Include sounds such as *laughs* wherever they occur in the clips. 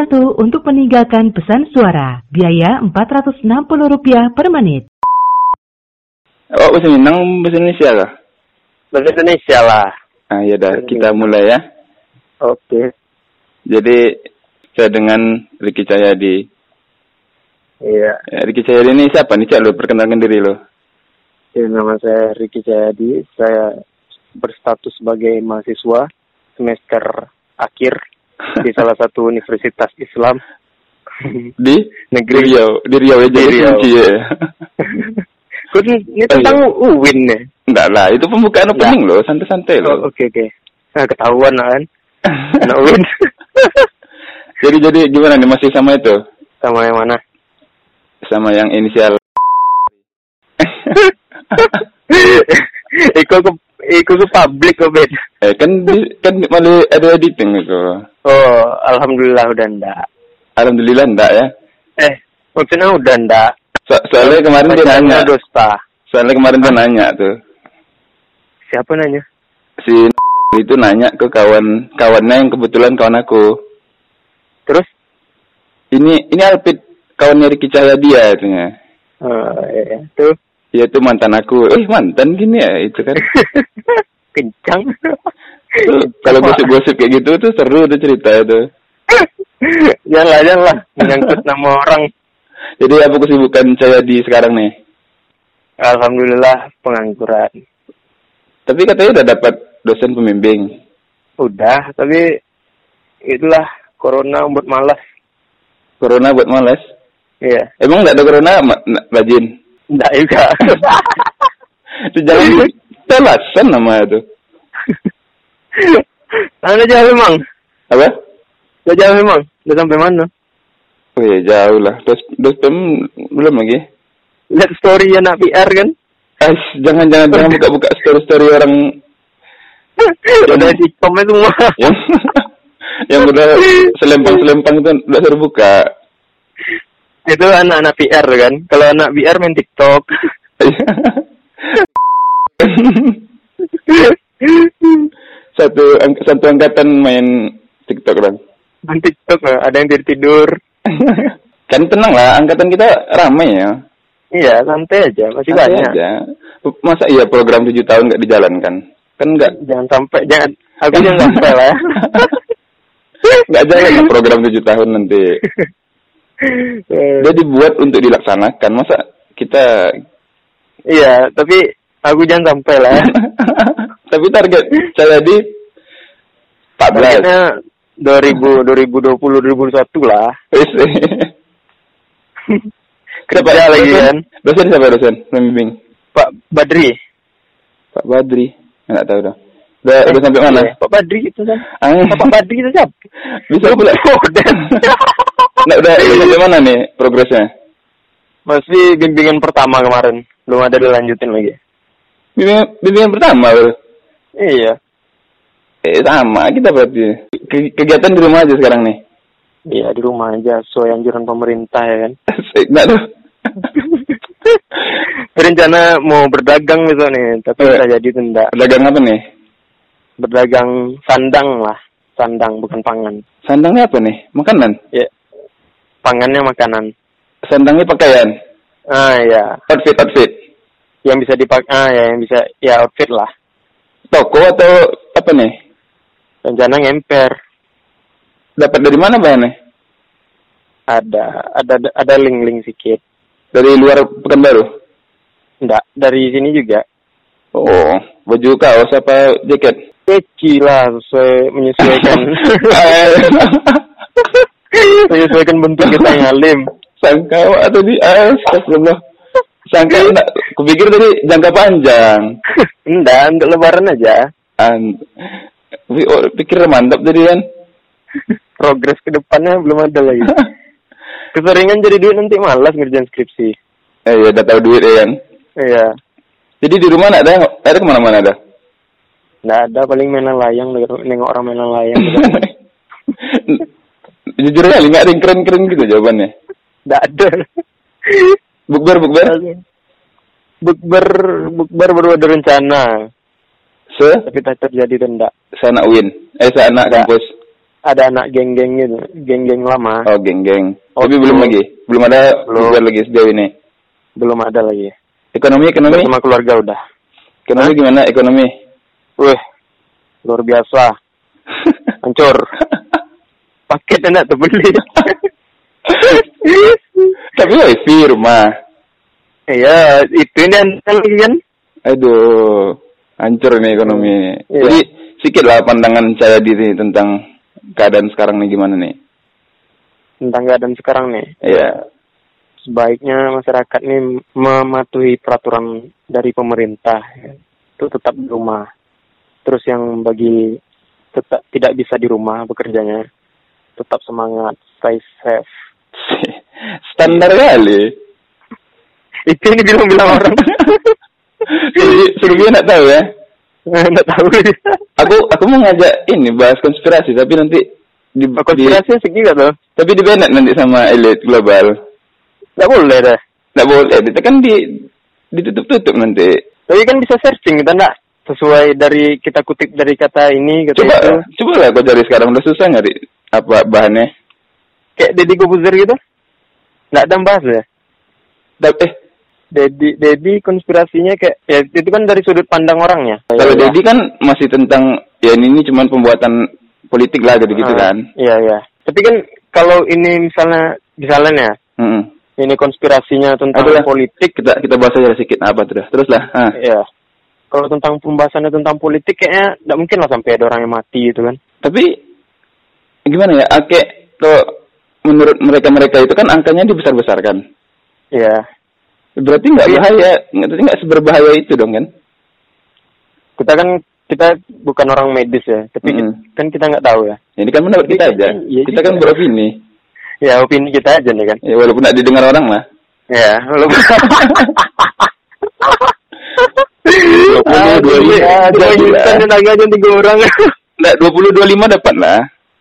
1 untuk meninggalkan pesan suara. Biaya Rp460 per menit. Oh, bahasa Minang, bahasa Indonesia kah? Bahasa Indonesia lah. Ah, ya dah, kita mulai ya. Oke. Jadi, saya dengan Ricky Cahyadi. Iya. Ya, Ricky Cahyadi ini siapa nih, Cak? Lo perkenalkan diri lo. Ya, nama saya Ricky Jayadi. Saya berstatus sebagai mahasiswa semester akhir di salah satu universitas Islam Di? negeri Di Riau. Di Riau aja. Di Di Riau. Kunci ya. *laughs* Kun, ini tentang UIN nih. Enggak lah, itu pembukaan opening loh, santai-santai Oh, loh. Oke oke. Nah, ketahuan lah kan. *laughs* Anak UIN. *laughs* jadi jadi gimana nih masih sama itu? Sama yang mana? Sama yang inisial Iko Iko ke publik kok Ben. eh kan kan malah ada editing itu. Oh, alhamdulillah udah ndak. Alhamdulillah enggak ya. Eh, maksudnya udah ndak. So, soalnya kemarin dia nanya. dosta. Soalnya kemarin dia nanya tuh. Siapa nanya? Si itu nanya ke kawan kawannya yang kebetulan kawan aku. Terus? Ini ini Alpit kawannya Ricky Cahyadi ya itunya. Oh, iya. Tuh. Ya itu mantan aku. Eh mantan gini ya itu kan. *laughs* Kencang. Kalau gosip-gosip kayak gitu tuh seru tuh cerita itu. *laughs* janganlah, janganlah. Menyangkut nama orang. Jadi apa kesibukan Cahyadi sekarang nih? Alhamdulillah pengangguran. Tapi katanya udah dapat dosen pembimbing. Udah, tapi itulah corona buat malas. Corona buat males. Iya. Emang nggak ada corona na- rajin? Enggak juga. *laughs* Itu jangan itu alasan nama itu. Anda jauh memang. Apa? Udah jauh memang. Udah sampai mana? Oh ya jauh lah. Dos pem belum lagi. Lihat story anak PR kan? Jangan jangan *laughs* jangan buka-buka story-story orang Udah di komen semua. *laughs* yang yang udah selempang-selempang itu udah suruh buka. Itu anak-anak PR kan? Kalau anak PR main TikTok. *laughs* satu ang- satu angkatan main TikTok kan. main TikTok lah. Ada yang tidur tidur. *laughs* kan tenang lah, angkatan kita ramai ya. Iya, santai aja. Masih Santai banyak. aja. Masa iya program tujuh tahun nggak dijalankan? Kan nggak Jangan sampai, jangan. Aku jangan sampai lah ya. *laughs* nggak jalan ya program tujuh tahun nanti. Eh, Dia dibuat untuk dilaksanakan. Masa kita Iya, tapi aku jangan sampai lah *laughs* tapi target saya di 14. Targetnya 2000, 2020, 2021 lah. *laughs* Kerja lagi dosen? kan. Dosen siapa dosen? Pembimbing. Pak Badri. Pak Badri. Enggak tahu dah. Udah, udah sampai mana? Iya, Pak Badri itu kan. Ah. Pak Badri itu siapa? *laughs* Bisa pula. Nah, udah, udah sampai mana nih progresnya? Masih bimbingan pertama kemarin. Belum ada dilanjutin lagi. Bimbingan, bimbingan pertama bro. Iya. Eh sama kita berarti. Ke- kegiatan di rumah aja sekarang nih. Iya, di rumah aja. Sesuai anjuran pemerintah ya kan. Enggak tuh. *laughs* Berencana mau berdagang misalnya. Tapi Eh. bisa jadi tidak. Dagang apa nih? Berdagang sandang lah. Sandang, bukan pangan. Sandangnya apa nih? Makanan? Ya. Pangannya makanan. Sandangnya pakaian? Ah, ya. Outfit, outfit? Yang bisa dipakai. Ah, ya. Yang bisa. Ya, outfit lah. Toko atau apa nih? Rencana ngemper. Dapat dari mana bahannya? Ada. Ada ada link-link sedikit. Dari luar Pekanbaru? Enggak. Dari sini juga. Oh, baju kaos apa jaket? Kecil lah. Sesuai menyesuaikan. *laughs* *laughs* menyesuaikan bentuk kita yang alim. Sangka atau di astagfirullah. Sangka enggak, kupikir tadi jangka panjang. Enggak, untuk lebaran aja. An oh, pikir mantap tadi kan. Progres ke depannya belum ada lagi. *laughs* Keseringan jadi duit nanti malas ngerjain skripsi. Eh ya udah tahu duit ya kan. Iya. Jadi di rumah enggak ada ada ke mana-mana ada. Nggak ada paling mainan layang nengok orang mainan layang. *laughs* Jujur aja nggak ada yang keren-keren gitu jawabannya. Nggak ada. Bukber bukber. Bukber bukber baru ada rencana, Se tapi tak terjadi enggak. sana Win. Eh sana kampus. ada anak geng-geng gitu, geng-geng lama. Oh, geng-geng. Oh, Tapi belum lagi. Belum ada Belum. bubar lagi sejauh ini. Belum ada lagi. Ekonomi, ekonomi. Bersama keluarga udah. Ekonomi gimana? Ekonomi. Wih, luar biasa. *laughs* Hancur. Paket enak tuh beli. *laughs* Tapi wifi rumah. Iya, itu ini kan. Aduh, hancur ini ekonomi. Iya. Jadi sedikit lah pandangan saya diri tentang keadaan sekarang nih gimana nih. Tentang keadaan sekarang nih. Iya. Sebaiknya masyarakat ini mematuhi peraturan dari pemerintah. Itu tetap di rumah. Terus yang bagi tetap tidak bisa di rumah bekerjanya, tetap semangat, stay safe. *laughs* Standar kali. Itu ini bilang-bilang orang. *laughs* Suruh nak tahu ya. Nggak tahu. *laughs* Aku aku mau ngajak ini bahas konspirasi tapi nanti di, di Konspirasi juga tuh. tapi di nanti sama elit global. Nggak boleh deh. Nggak boleh, itu kan di ditutup-tutup nanti. Tapi kan bisa searching kita enggak sesuai dari kita kutip dari kata ini kata Coba, itu. coba lah kau cari sekarang udah susah nyari apa bahannya. Kayak Deddy Kobuzer gitu. Nggak ada bahas ya. Eh, Deddy Deddy konspirasinya kayak ya itu kan dari sudut pandang orangnya. kalau Ya, Dedi kan masih tentang ya ini, ini cuman pembuatan politik lah gitu-gitu Ah, kan. Iya iya. Tapi kan kalau ini misalnya misalnya ya, Mm-mm. ini konspirasinya tentang Aduh lah. politik Kita kita bahas aja sedikit apa tuh. Terus lah. Ah. ya. Kalau tentang pembahasannya tentang politik kayaknya nggak mungkin lah sampai ada orang yang mati gitu kan. Tapi gimana ya? Ake kalau menurut mereka-mereka itu kan angkanya dibesar-besarkan. Iya. Berarti nggak Iya. bahaya, berarti nggak seberbahaya itu dong kan? Kita kan kita bukan orang medis ya, tapi Mm-mm. kan kita nggak tahu ya. Ini kan pendapat kita aja. Iya kita kan beropini. Ya opini kita aja nih kan. Ya, walaupun nggak didengar orang lah. Ya, walaupun *laughs* Ah, dua lima, iya, dua. Nggak 20 25 dapat lah.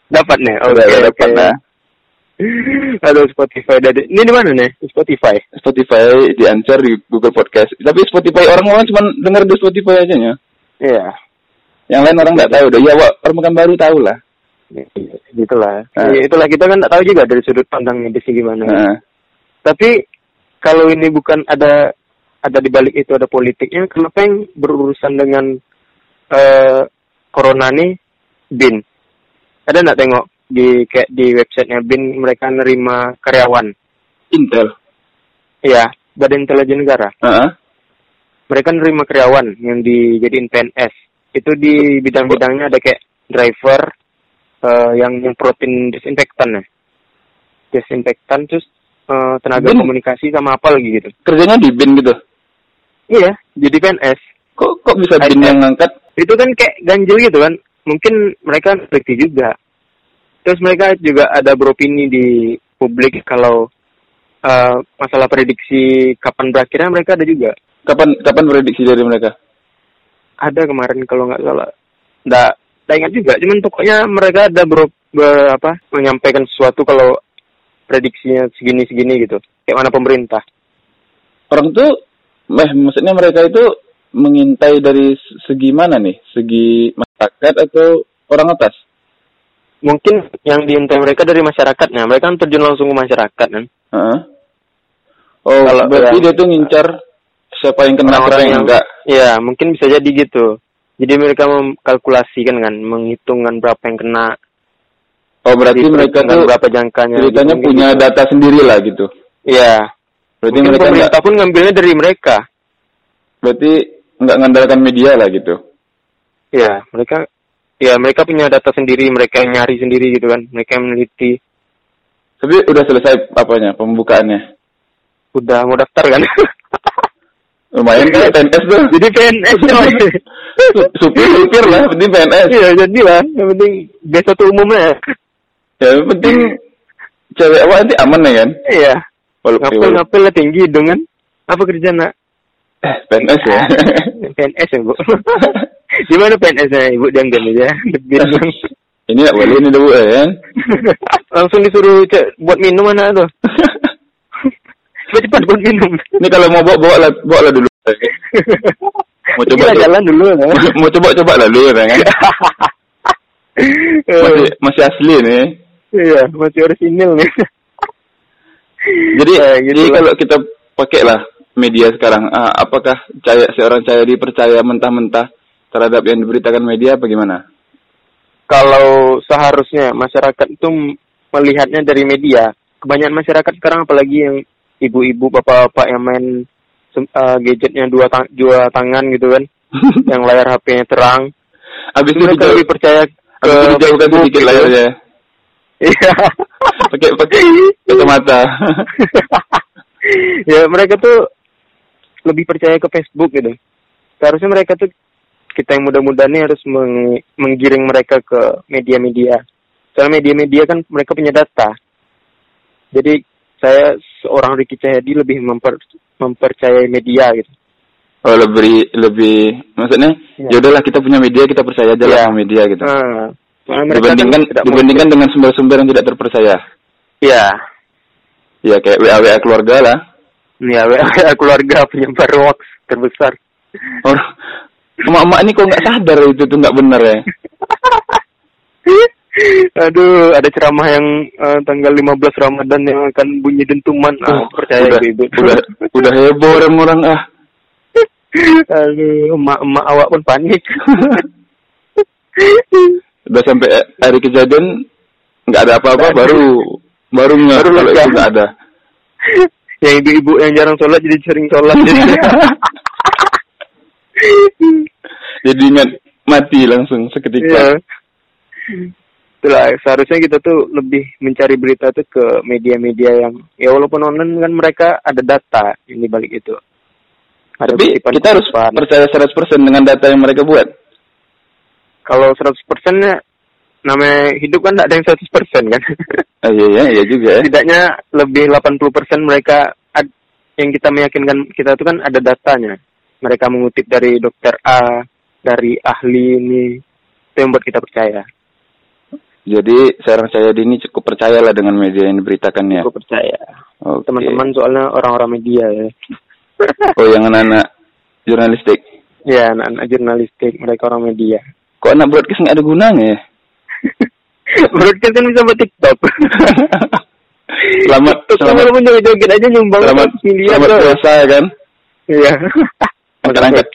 Dapat nih. Oke, Udah, udah dapat. Aduh Spotify dari ini di mana nih? Spotify. Spotify di Anchor di Google Podcast. Tapi Spotify orang-orang cuma dengar di Spotify aja ya. Iya. Yang lain orang nggak tahu deh. Ya, wak, orang baru tahu lah. Gitulah. Ah. Ya, itulah kita kan nggak tahu juga dari sudut pandang medisnya gimana. Nah, Tapi kalau ini bukan ada ada di balik itu ada politiknya, kenapa yang berurusan dengan eh corona nih bin? Ada nggak tengok di kayak di websitenya bin mereka nerima karyawan? Intel. Iya, Badan Intelijen Negara. Heeh. Mereka nerima karyawan yang dijadiin PNS. Itu di bidang-bidangnya ada kayak driver eh, yang nyemprotin disinfektan ya. Disinfektan terus eh, tenaga Bin. komunikasi sama apa lagi gitu. Kerjanya di bin gitu. Iya, jadi PNS. Kok kok bisa bin yang ngangkat? Itu kan kayak ganjil gitu kan. Mungkin mereka ngerti juga. Terus mereka juga ada beropini di publik kalau eh, masalah prediksi kapan berakhirnya mereka ada juga. Kapan kapan prediksi dari mereka? Ada kemarin kalau nggak salah. Nggak, nggak ingat juga. Cuman pokoknya mereka ada bro, be- apa, menyampaikan sesuatu kalau prediksinya segini-segini gitu. Kayak mana pemerintah. Orang tuh, eh maksudnya mereka itu mengintai dari segi mana nih? Segi masyarakat atau orang atas? Mungkin yang diintai mereka dari masyarakatnya. Mereka kan terjun langsung ke masyarakat kan. Heeh. Oh, Kalau berarti yang- dia tuh ngincar siapa yang kena, siapa yang enggak. Iya, mungkin bisa jadi gitu. Jadi mereka mengkalkulasikan kan, menghitungkan berapa yang kena. Oh, berarti mereka tuh berapa jangkanya. ceritanya gitu, punya gitu. data sendiri lah gitu. Iya. Berarti Mungkin mereka pemerintah enggak, pun ngambilnya dari mereka. berarti nggak ngandalkan media lah gitu. Iya, mereka ya mereka punya data sendiri, mereka yang nyari sendiri gitu kan. Mereka yang meneliti. Tapi udah selesai apanya pembukaannya. Udah mau daftar kan? *laughs* Lumayan kan PNS tuh. jadi PNS *laughs* coy. Supir supir lah, penting PNS. Iya, jadi lah. Yang penting biasa tuh umumnya. Ya yang penting cewek awak nanti aman ya kan? Iya. Walaupun Ngapel ngapel lah tinggi hidung kan. Apa kerja nak? eh, PNS ya. *laughs* PNS ya bu. Di mana PNS-nya ibu aja. Bingung. Ini nggak boleh ini dulu ya kan? *laughs* Langsung disuruh cek buat minum mana tuh. *laughs* Cepat-cepat buat minum. Ini kalau mau bawa bawa lah, bawa lah dulu. Mau coba Gila, jalan dulu. lah. *laughs* mau coba coba lah dulu ya kan? masih masih asli nih. Iya, masih orisinil nih. Jadi, Eh, gitu jadi lah. kalau kita pakai lah media sekarang, ah, apakah caya, seorang caya dipercaya mentah-mentah terhadap yang diberitakan media apa gimana? Kalau seharusnya masyarakat itu melihatnya dari media, kebanyakan masyarakat sekarang apalagi yang ibu-ibu, bapak-bapak yang main eh, gadgetnya dua, tang- dua tangan gitu kan, *laughs* yang layar HP-nya terang, Habis itu mereka lebih percaya ke itu dijauhkan Facebook sedikit gitu. layarnya. Iya. *laughs* Pakai pakai kacamata. *laughs* ya mereka tuh lebih percaya ke Facebook gitu. Seharusnya mereka tuh kita yang muda-muda nih harus meng- menggiring mereka ke media-media. Soalnya media-media kan mereka punya data. Jadi saya seorang Ricky Cahyadi lebih memper, mempercayai media gitu. Oh lebih lebih maksudnya Iya. ya udahlah kita punya media kita percaya aja lah Iya. sama media gitu. Mereka dibandingkan kan dibandingkan dengan sumber-sumber yang tidak terpercaya. Iya. Ya kayak WA WA keluarga lah. Ya, WA keluarga penyebar hoax terbesar. Orang emak-emak ini kok nggak sadar itu tuh nggak benar ya. *laughs* Aduh, ada ceramah yang eh, tanggal 15 Ramadan yang akan bunyi dentuman. Ah, Oh, percaya udah, ibu. udah udah heboh orang-orang ah. *laughs* Aduh, emak-emak awak pun panik. *laughs* Udah sampai hari kejadian nggak ada apa-apa baru baru nggak Baru kalau itu nggak ada. yang ibu-ibu yang jarang sholat jadi sering sholat. Jadi ingat mati langsung seketika. Iya. Itulah, seharusnya kita tuh lebih mencari berita tuh ke media-media yang ya walaupun online kan mereka ada data yang dibalik itu. Ada Tapi kutipan- kita harus percaya 100% dengan data yang mereka buat. kalau 100% nya namanya hidup kan tidak ada yang 100% kan. *laughs* Ah, iya iya iya juga ya. Setidaknya lebih 80% mereka ad- yang kita meyakinkan kita itu kan ada datanya. Mereka mengutip dari dokter A, dari ahli ini. Itu yang buat kita percaya. Jadi seorang saya ini cukup percayalah dengan media yang diberitakannya. Aku percaya. Oke. Teman-teman soalnya orang-orang media ya. *laughs* Oh yang anak-anak jurnalistik. ya, anak-anak jurnalistik, mereka orang media. Kok anak broadcast nggak ada gunanya ya? *laughs* Broadcast kan bisa buat TikTok. *laughs* Selamat TikTok kan selamat walaupun joget-joget aja nyumbang selamat, 100 miliar. selamat tuh. puasa ya kan? Iya. Angkat-angkat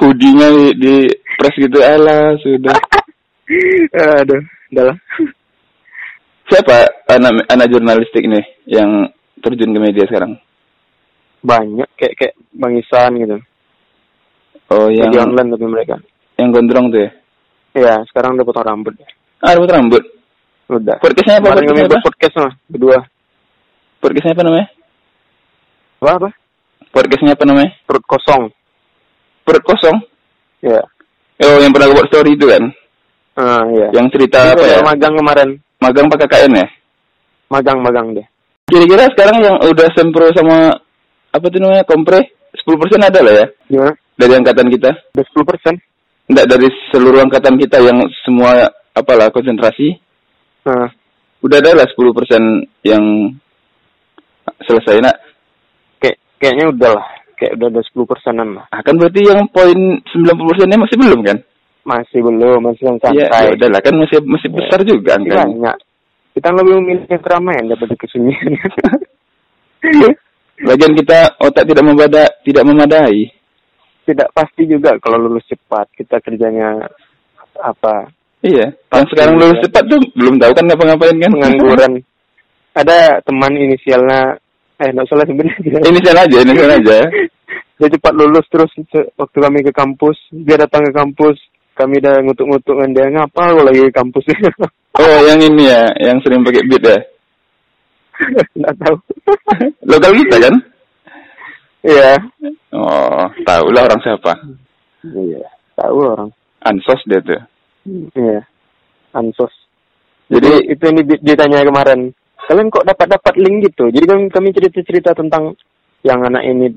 hoodie-nya di, di press gitu alah sudah. *laughs* Aduh, udahlah. Siapa anak anak jurnalistik nih yang terjun ke media sekarang? Banyak kayak kayak Bang Isan gitu. Oh yang Media online tapi mereka. yang gondrong tuh ya? Iya, sekarang udah potong rambut. Ah rambut rambut. Udah. Podcastnya apa? Kemarin Podcastnya apa? podcast mah berdua. Podcastnya apa namanya? Apa apa? Podcastnya apa namanya? Perut kosong. Perut kosong. Ya. Oh yang pernah gue buat story itu kan? Ah, iya. Yang cerita Ini apa ya? magang kemarin. Magang pakai KN ya? Magang-magang deh. Kira-kira sekarang yang udah sempro sama apa tuh namanya kompre 10% ada lah ya Gimana? dari angkatan kita. Udah 10 persen. Enggak dari seluruh angkatan kita yang semua apalah konsentrasi Nah, udah ada lah 10% yang selesai nak. kayak kayaknya udah lah. Kayak udah ada 10 persenan lah. Ah, kan berarti yang poin 90% nya masih belum kan? Masih belum, masih yang Iya, santai. ya udah lah kan masih masih Iya. besar juga angkanya. banyak. Kita lebih memilih keramaian daripada kesunyian. *laughs* Lagian kita otak tidak memadai, tidak memadai. Tidak pasti juga kalau lulus cepat kita kerjanya apa Iya. Yang sekarang lulus cepat tuh belum tahu kan ngapa-ngapain kan? pengangguran. *laughs* Ada teman inisialnya eh nggak salah sebenarnya. ini saja aja, ini aja. *laughs* Dia cepat lulus terus waktu kami ke kampus, dia datang ke kampus, kami udah ngutuk-ngutuk dengan dia ngapa lagi ke kampus *laughs* Oh, yang ini ya, yang sering pakai beat ya. *laughs* nggak tahu Lokal kita kan? iya Oh, tahu lah orang siapa. iya tahu orang Ansos dia tuh. iya ansos Jadi jadi itu yang di- ditanya kemarin kalian kok dapat dapat link gitu jadi kami kami cerita cerita tentang yang anak ini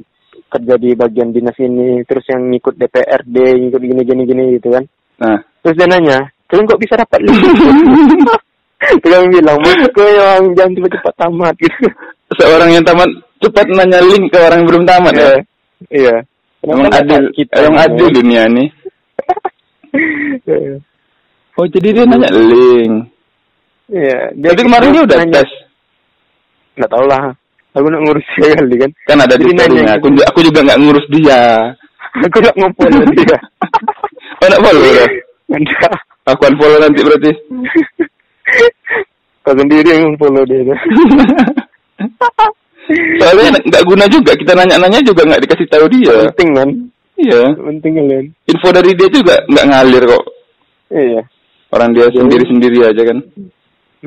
kerja di bagian dinas ini terus yang ngikut DPRD ngikut gini gini gini gitu kan nah, terus dia nanya kalian kok bisa dapat link gitu? *laughs* Terus kami bilang maksudku yang jangan cepat-cepat tamat *laughs* gitu seorang yang tamat cepat nanya link ke orang yang belum tamat ya. Iya. Iya. Emang adil, kita emang yang- adil dunia nih. *laughs* Iya. Oh, jadi dia nanya link. Iya. Jadi kemarin dia udah nanya- tes. Nggak tahu lah. Aku nak ngurus dia kali kan. Kan ada di nanya story-nya. gitu. Aku, aku juga nggak ngurus dia. *laughs* Aku nak ngumpul dia. *laughs* Oh, nak follow ya? Enggak. Aku unfollow nanti berarti. Kau sendiri yang follow dia. tuh. *laughs* Soalnya nggak guna juga. Kita nanya-nanya juga nggak dikasih tahu dia. Penting kan? Iya. Penting kalian. Info dari dia juga nggak ngalir kok. Iya. Orang dia sendiri-sendiri aja kan.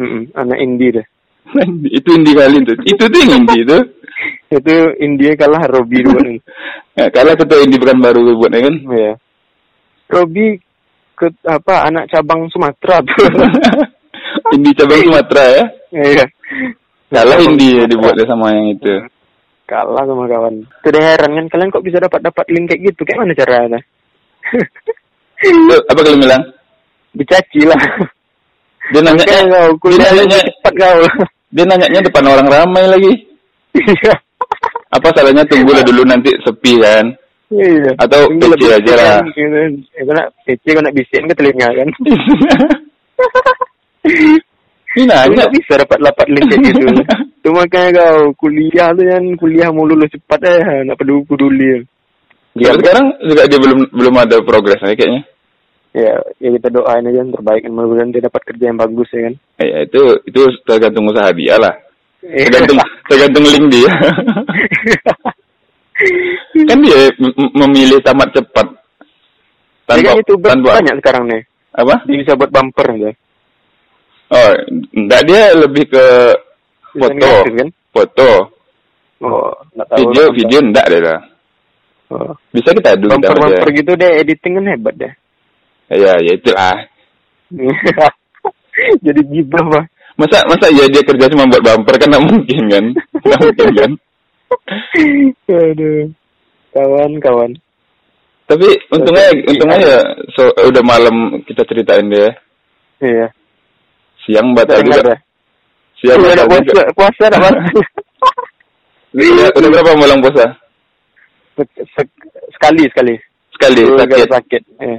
Mm-mm. Anak indie deh. itu indie kali tuh. Itu tuh yang indie itu. *laughs* Itu India kalah Robi dua nih. *laughs* Ya, kalah ketua indie bukan baru buatnya kan. Iya. Robi ke apa anak cabang Sumatera tuh. *laughs* indie cabang Sumatera ya. Iya. Kalah indie Sumatera. dibuatnya sama yang itu. Kalah sama kawan. Deh heran kan kalian kok bisa dapat dapat link kayak gitu? Kayak mana caranya? Tuh, apa kalian bilang? Dicaci lah. Dia nanya, kau dia kuliah nanya, lebih cepat kau. *laughs* dia nanyanya depan orang ramai lagi. Iya. Apa salahnya tunggu lah dulu nanti sepi kan? Iya. Atau PC aja lah. Eh, kau nak PC kau nak bisikin ke telinga kan? *laughs* Ini nanya. bisa dapat dapat link kayak gitu. *laughs* tu makanya kau kuliah tu kan kuliah mau lulus cepat eh nak peduli peduli. Ya, sekarang juga dia belum belum ada progres lagi kayaknya. Ya, ya kita doain aja yang terbaik kan mudah-mudahan dia dapat kerja yang bagus ya kan. Ya, itu itu tergantung usaha dia lah. Iya. Tergantung tergantung link dia. *laughs* kan dia mem- mem- memilih tamat cepat. Dia Tanpa kan youtuber tanpa banyak sekarang nih. apa? Dia bisa buat bumper aja. Oh, enggak dia lebih ke foto. negatif, kan? Foto. Oh, tahu. Video video enggak deh lah. Oh. Bisa kita adu Bumper bumper gitu deh editing kan hebat deh. Ya, ya itulah. *laughs* Jadi gibah pak. Masa masa ya dia kerja cuma buat bumper kan nggak mungkin kan? Nggak *laughs* mungkin kan? Aduh. Kawan kawan. Tapi untungnya Tapi- untungnya ya so, udah malam kita ceritain dia. Iya. Siang batal juga. dah. Siang Udah batal puasa juga. puasa Mas. Udah, udah berapa malam puasa? Sek- sek- sekali sekali. Sekali sakit. sakit. Iya.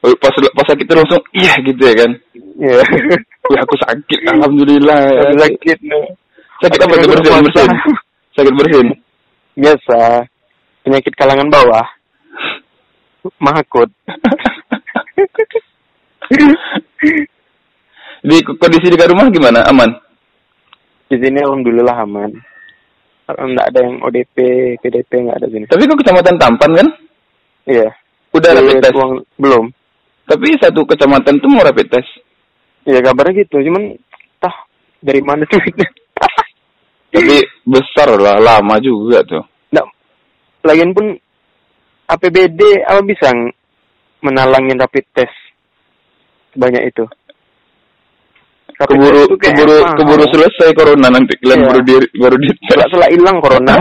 Oh, Pas pas sakit itu langsung iya gitu ya kan. Iya. *laughs* Wih aku sakit alhamdulillah. ya. Aku sakit. Sakit apa tuh bersin bersin? Sakit bersin. Biasa. Penyakit kalangan bawah. Mahakut. *laughs* Di kondisi di rumah gimana? Aman? Di sini alhamdulillah aman. Enggak ada yang ODP, PDP enggak ada sini. Tapi kok kecamatan Tampan kan? Iya. Udah rapid test. ruang- belum. Tapi satu kecamatan tuh mau rapid test. Iya kabarnya gitu, cuman tah dari mana tuh? *laughs* Tapi besar lah, lama juga tuh. Nggak, lagian pun APBD apa bisa ng- menalangin rapid test sebanyak itu? Rapid Keburu kayak keburu mahal. keburu selesai corona nanti kalian Iya. baru di baru di Setelah hilang corona.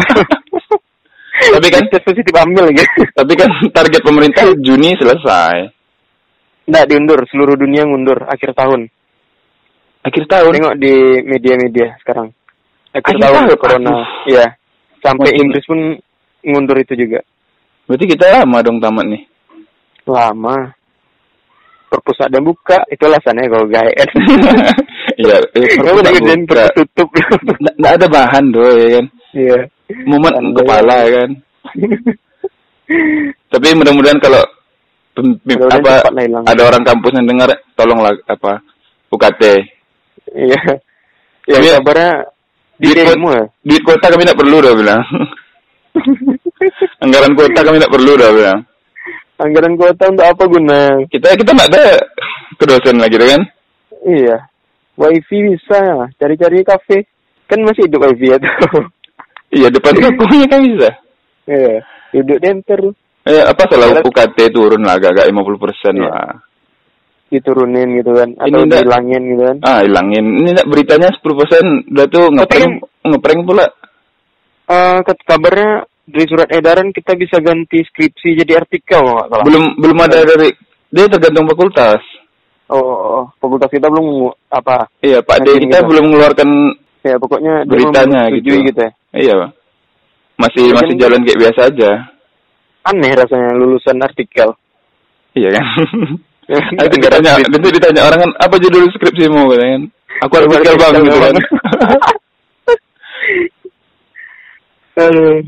*laughs* Tapi kan- tes positif ambil gitu. Tapi kan target pemerintah Juni selesai. Nggak diundur, seluruh dunia ngundur akhir tahun. Akhir tahun. Tengok di media-media sekarang. Akhir, Akhir tahun tahun? corona. Iya. Sampai Makin- Inggris pun ngundur itu juga. Berarti kita lama dong tamat nih. Lama. Perpusat dan buka, itu alasannya kalau kan. *laughs* Iya, Kamu perpus udah perpus tutup. Nggak ada bahan doh ya kan. Iya. Mumet Santai. kepala ya kan. *laughs* Tapi mudah-mudahan kalau apa ada orang kampus yang dengar tolonglah apa UKT. Iya. Ya kabarnya di Duit demo ya. duit kuota kami tidak *laughs* perlu dah bilang. Anggaran kuota kami tidak perlu dah bilang. Anggaran kuota untuk apa guna? Kita kita nggak ada kedosen lagi kan. Iya. Wifi bisa, cari-cari kafe. Kan masih hidup wifi ya tuh. Iya depan *laughs* tokonya kan bisa. Iya. Duduk di enter. Eh, apa salah Kalau- UKT turun lah agak-agak 50 persen Iya. lah. Diturunin gitu kan. Ini Atau enggak- dihilangin gitu kan. Ah hilangin. Ini nak beritanya 10 persen udah tuh ngeprank ngeprank pula. Eh, ket- kabarnya dari surat edaran kita bisa ganti skripsi jadi artikel kalau nggak salah. Belum belum ada dari dia tergantung fakultas. Oh, oh, oh. fakultas kita belum apa? Iya Pak D Nanti kita gitu. belum mengeluarkan Ya pokoknya beritanya gitu. gitu ya. Iya Pak. Masih masih kan- jalan kayak biasa aja. Aneh rasanya lulusan artikel. Iya kan. *laughs* Nanti ditanya, nanti ditanya orang kan apa judul skripsimu kan? Aku artikel bang gitu kan. *laughs* Aduh.